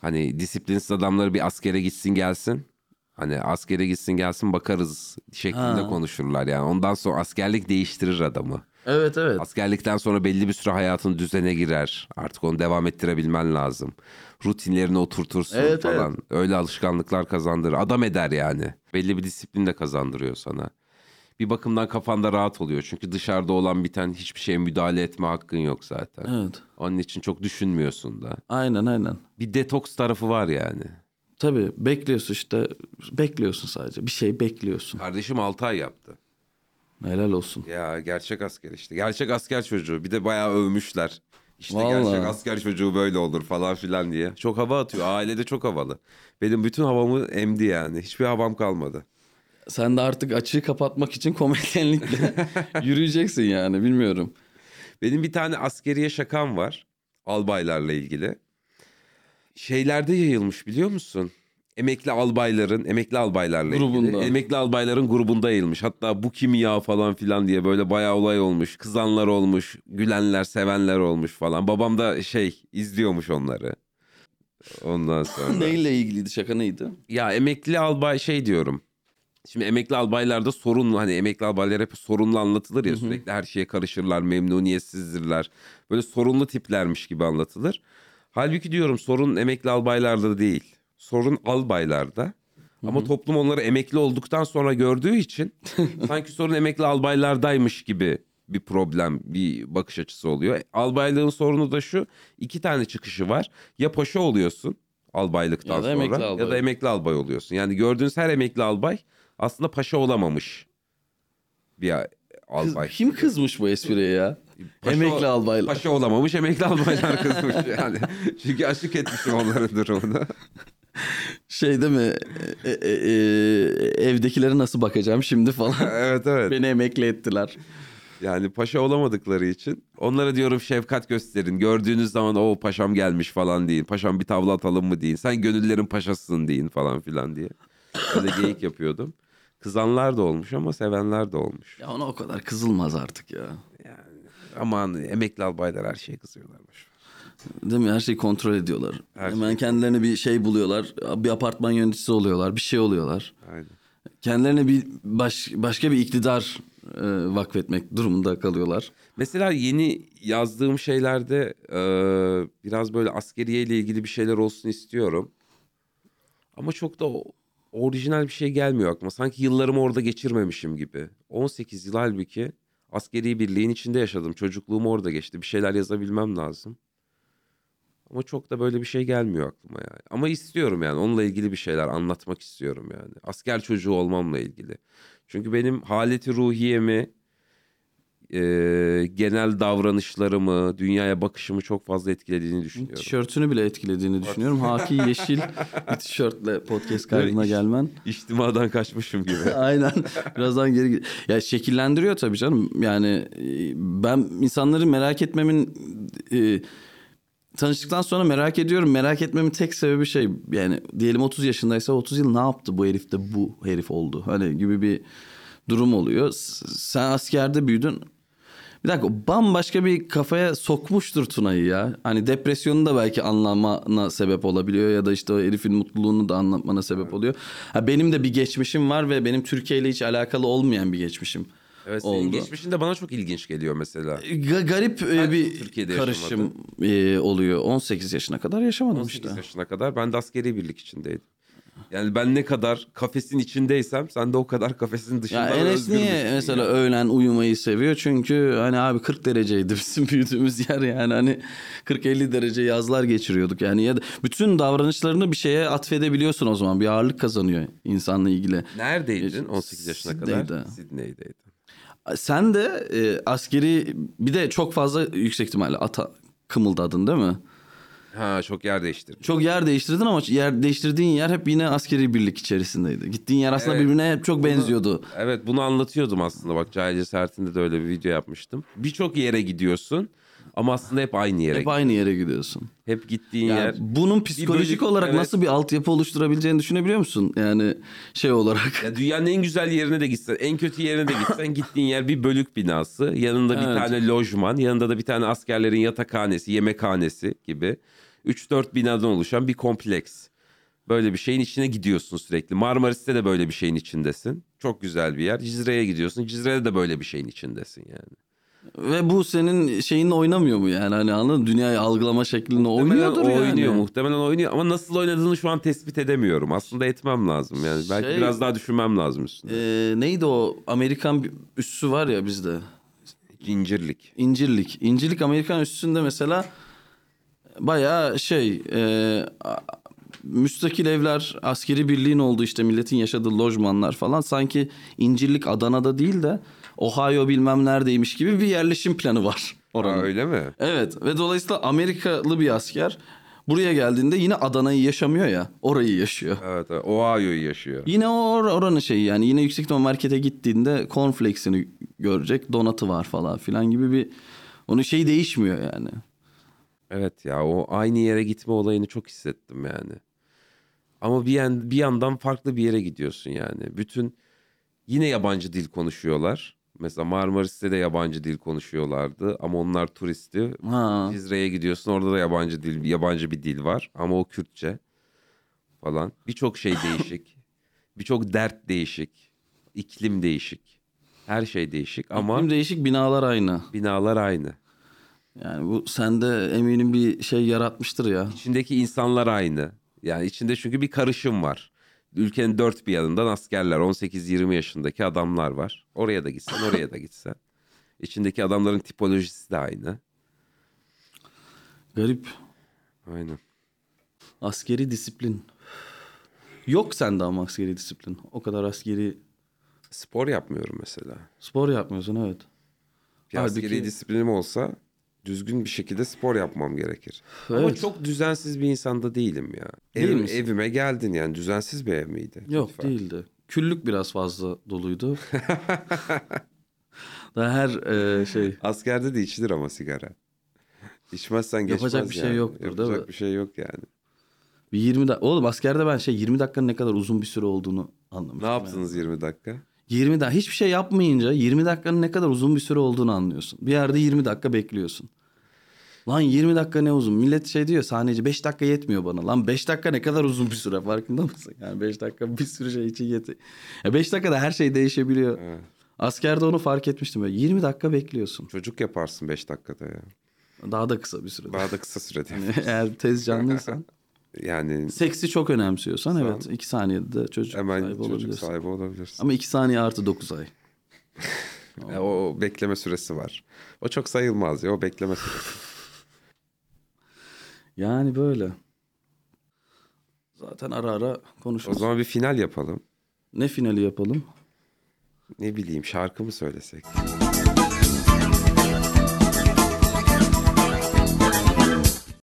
hani disiplinsiz adamları bir askere gitsin gelsin. Hani askere gitsin gelsin bakarız şeklinde Ha. konuşurlar. Yani ondan sonra askerlik değiştirir adamı. Evet evet. Askerlikten sonra belli bir süre hayatın düzene girer. Artık onu devam ettirebilmen lazım. Rutinlerini oturtursun Evet, falan. Öyle alışkanlıklar kazandırır. Adam eder yani. Belli bir disiplin de kazandırıyor sana. Bir bakımdan kafanda rahat oluyor. Çünkü dışarıda olan biten hiçbir şeye müdahale etme hakkın yok zaten. Evet. Onun için çok düşünmüyorsun da. Aynen aynen. Bir detoks tarafı var yani. Tabii bekliyorsun işte. Bekliyorsun sadece. Bir şey bekliyorsun. Kardeşim 6 ay yaptı. Helal olsun. Ya gerçek asker işte. Gerçek asker çocuğu. Bir de bayağı övmüşler. İşte Vallahi. gerçek asker çocuğu böyle olur falan filan diye. Çok hava atıyor. Ailede çok havalı. Benim bütün havamı emdi yani. Hiçbir havam kalmadı. Sen de artık açığı kapatmak için komedyenlikle [laughs] yürüyeceksin yani bilmiyorum. Benim bir tane askeriye şakam var. Albaylarla ilgili. Şeylerde yayılmış biliyor musun? Emekli albayların, emekli albaylarla Grubunda. ilgili. Emekli albayların grubunda yayılmış. Hatta bu kim ya falan filan diye böyle bayağı olay olmuş. Kızanlar olmuş, gülenler, sevenler olmuş falan. Babam da şey izliyormuş onları. Ondan sonra. [laughs] Neyle ilgiliydi şaka neydi? Ya emekli albay şey diyorum. Şimdi emekli albaylarda sorunlu hani emekli albaylar hep sorunlu anlatılır ya sürekli her şeye karışırlar memnuniyetsizdirler. Böyle sorunlu tiplermiş gibi anlatılır. Halbuki diyorum sorun emekli albaylarda değil. Sorun albaylarda. Ama toplum onları emekli olduktan sonra gördüğü için [laughs] sanki sorun emekli albaylardaymış gibi bir problem, bir bakış açısı oluyor. Albaylığın sorunu da şu. iki tane çıkışı var. Ya paşa oluyorsun albaylıktan Ya sonra emekli ya albay. da emekli albay oluyorsun. Yani gördüğünüz her emekli albay aslında paşa olamamış bir Kız- albay. kim kızmış bu espriye ya? Paşa- Emekli albaylar. Paşa olamamış emekli albaylar kızmış yani. [laughs] Çünkü aşık etmişim onların durumunu. [laughs] [laughs] Şey değil mi? E, e, e, evdekilere nasıl bakacağım şimdi falan. [laughs] evet evet. Beni emekli ettiler. Yani paşa olamadıkları için onlara diyorum şefkat gösterin. Gördüğünüz zaman o paşam gelmiş falan deyin. Paşam bir tavla atalım mı deyin. Sen gönüllerin paşasısın deyin falan filan diye. Öyle geyik yapıyordum. Kızanlar da olmuş ama sevenler de olmuş. Ya ona o kadar kızılmaz artık ya. Aman emekli albaylar her şeye kızıyorlarmış. Değil mi? Her şeyi kontrol ediyorlar. Her Hemen kendilerine bir şey buluyorlar. Bir apartman yöneticisi oluyorlar. Bir şey oluyorlar. Aynen. Kendilerine bir baş, başka bir iktidar e, vakfetmek durumunda kalıyorlar. Mesela yeni yazdığım şeylerde e, biraz böyle askeriye ile ilgili bir şeyler olsun istiyorum. Ama çok da orijinal bir şey gelmiyor aklıma. Sanki yıllarımı orada geçirmemişim gibi. 18 yıl halbuki askeri birliğin içinde yaşadım. Çocukluğum orada geçti. Bir şeyler yazabilmem lazım. Ama çok da böyle bir şey gelmiyor aklıma yani. Ama istiyorum yani onunla ilgili bir şeyler anlatmak istiyorum yani. Asker çocuğu olmamla ilgili. Çünkü benim haleti ruhiyemi, e, genel davranışlarımı, dünyaya bakışımı çok fazla etkilediğini düşünüyorum. Tişörtünü bile etkilediğini düşünüyorum. Haki [laughs] yeşil bir tişörtle podcast kaydına iş- gelmen. İçtimadan kaçmışım gibi. [laughs] Aynen. Birazdan geri Ya şekillendiriyor tabii canım. Yani e, ben insanları merak etmemin e, tanıştıktan sonra merak ediyorum. Merak etmemin tek sebebi şey yani diyelim 30 yaşındaysa 30 yıl ne yaptı bu herif de bu herif oldu. Hani gibi bir durum oluyor. Sen askerde büyüdün. Bir dakika bambaşka bir kafaya sokmuştur Tuna'yı ya. Hani depresyonu da belki anlamana sebep olabiliyor ya da işte o herifin mutluluğunu da anlatmana sebep oluyor. Ha benim de bir geçmişim var ve benim Türkiye ile hiç alakalı olmayan bir geçmişim. Evet, senin oldu. geçmişin de bana çok ilginç geliyor mesela. Ga- garip e, bir Türkiye'de karışım e, oluyor. 18 yaşına kadar yaşamadım 18 işte. yaşına kadar ben de askeri birlik içindeydim. Yani ben ne kadar kafesin içindeysem sen de o kadar kafesin dışında Ya Enes niye mesela yani. öğlen uyumayı seviyor? Çünkü hani abi 40 dereceydi bizim [laughs] büyüdüğümüz yer yani hani 40-50 derece yazlar geçiriyorduk yani ya da bütün davranışlarını bir şeye atfedebiliyorsun o zaman bir ağırlık kazanıyor insanla ilgili. Neredeydin 18 yaşına kadar? Sydney'de. Sen de e, askeri bir de çok fazla yüksek ihtimalle ata kımıldadın değil mi? Ha çok yer değiştirdim. Çok yer değiştirdin ama yer değiştirdiğin yer hep yine askeri birlik içerisindeydi. Gittiğin yer aslında Evet. birbirine hep çok benziyordu. Evet bunu anlatıyordum aslında bak Cahil Cesaretinde de öyle bir video yapmıştım. Birçok yere gidiyorsun ama aslında hep aynı yere. Hep aynı yere gidiyorsun. Hep gittiğin Yani yer. bunun psikolojik bölük- olarak evet. nasıl bir altyapı oluşturabileceğini düşünebiliyor musun? Yani şey olarak. Ya dünyanın en güzel yerine de gitsen, en kötü yerine de gitsen [laughs] gittiğin yer bir bölük binası. Yanında bir Evet. tane lojman, yanında da bir tane askerlerin yatakhanesi, yemekhanesi gibi. 3-4 binadan oluşan bir kompleks. Böyle bir şeyin içine gidiyorsun sürekli. Marmaris'te de böyle bir şeyin içindesin. Çok güzel bir yer. Cizre'ye gidiyorsun. Cizre'de de böyle bir şeyin içindesin yani. Ve bu senin şeyinle oynamıyor mu yani? Hani anladın mı? Dünyayı algılama şeklinle Muhtemelen oynuyordur yani. oynuyor, muhtemelen oynuyor ama nasıl oynadığını şu an tespit edemiyorum. Aslında etmem lazım yani. Belki Şey- biraz daha düşünmem lazım üstüne. Ee, neydi o Amerikan bir üssü var ya bizde. İncirlik. İncirlik. İncirlik Amerikan üssünde mesela bayağı şey e, a- müstakil evler askeri birliğin olduğu işte milletin yaşadığı lojmanlar falan sanki İncirlik Adana'da değil de Ohio bilmem neredeymiş gibi bir yerleşim planı var Aa, oranın. öyle mi? Evet ve dolayısıyla Amerikalı bir asker buraya geldiğinde yine Adana'yı yaşamıyor ya orayı yaşıyor. Evet, evet. Ohio'yu yaşıyor. Yine or- oranın şeyi yani yine yüksek ihtimal markete gittiğinde cornflakes'ini görecek donatı var falan filan gibi bir onun şeyi değişmiyor yani. Evet ya o aynı yere gitme olayını çok hissettim yani. Ama bir, yan, bir yandan farklı bir yere gidiyorsun yani. Bütün yine yabancı dil konuşuyorlar. Mesela Marmaris'te de yabancı dil konuşuyorlardı ama onlar turisti. Ha. Cizre'ye gidiyorsun orada da yabancı dil yabancı bir dil var ama o Kürtçe falan. Birçok şey [laughs] değişik. Birçok dert değişik. İklim değişik. Her şey değişik ama Ama değişik binalar aynı. binalar aynı. Yani bu sende eminim bir şey yaratmıştır ya. İçindeki insanlar aynı. Yani içinde çünkü bir karışım var. Ülkenin dört bir yanından askerler, 18-20 yaşındaki adamlar var. Oraya da gitsen, oraya da gitsen. İçindeki adamların tipolojisi de aynı. Garip. Aynen. Askeri disiplin. Yok sende ama askeri disiplin. O kadar askeri Spor yapmıyorum mesela. spor yapmıyorsun evet. Bir Halbuki- askeri disiplinim olsa düzgün bir şekilde spor yapmam gerekir. Ama Evet. çok düzensiz bir insanda değilim ya. Değil misin? evime geldin yani düzensiz bir ev miydi? Yok Lütfen. değildi. Küllük biraz fazla doluydu. [laughs] Daha her e, şey Askerde de içilir ama sigara. İçmezsen geçmez Yapacak bir şey yani. yoktur, değil Yapacak mi? bir şey yok yani. bir 20 dakika. Oğlum askerde ben şey 20 dakikanın ne kadar uzun bir süre olduğunu anlamıştım. Ne yani. yaptınız 20 dakika? 20 dakika hiçbir şey yapmayınca 20 dakikanın ne kadar uzun bir süre olduğunu anlıyorsun. Bir yerde 20 dakika bekliyorsun. Lan 20 dakika ne uzun? Millet şey diyor sahneci 5 dakika yetmiyor bana. Lan 5 dakika ne kadar uzun bir süre farkında mısın? Yani 5 dakika bir sürü şey için yetiyor. Ya 5 dakikada her şey değişebiliyor. Evet. Askerde onu fark etmiştim. Böyle 20 dakika bekliyorsun. Çocuk yaparsın 5 dakikada ya. Daha da kısa bir süre. Daha da kısa sürede. Yani [laughs] eğer tez canlıysan. [laughs] yani Seksi çok önemsiyorsan Sen- evet 2 saniyede de çocuk hemen sahibi çocuk olabilirsin. sahibi olabilirsin. Ama 2 saniye artı 9 ay. [laughs] Ya o bekleme süresi var. O çok sayılmaz ya o bekleme süresi. Yani böyle. Zaten ara ara O konuşuruz. zaman bir final yapalım. Ne finali yapalım? Ne bileyim şarkı mı söylesek?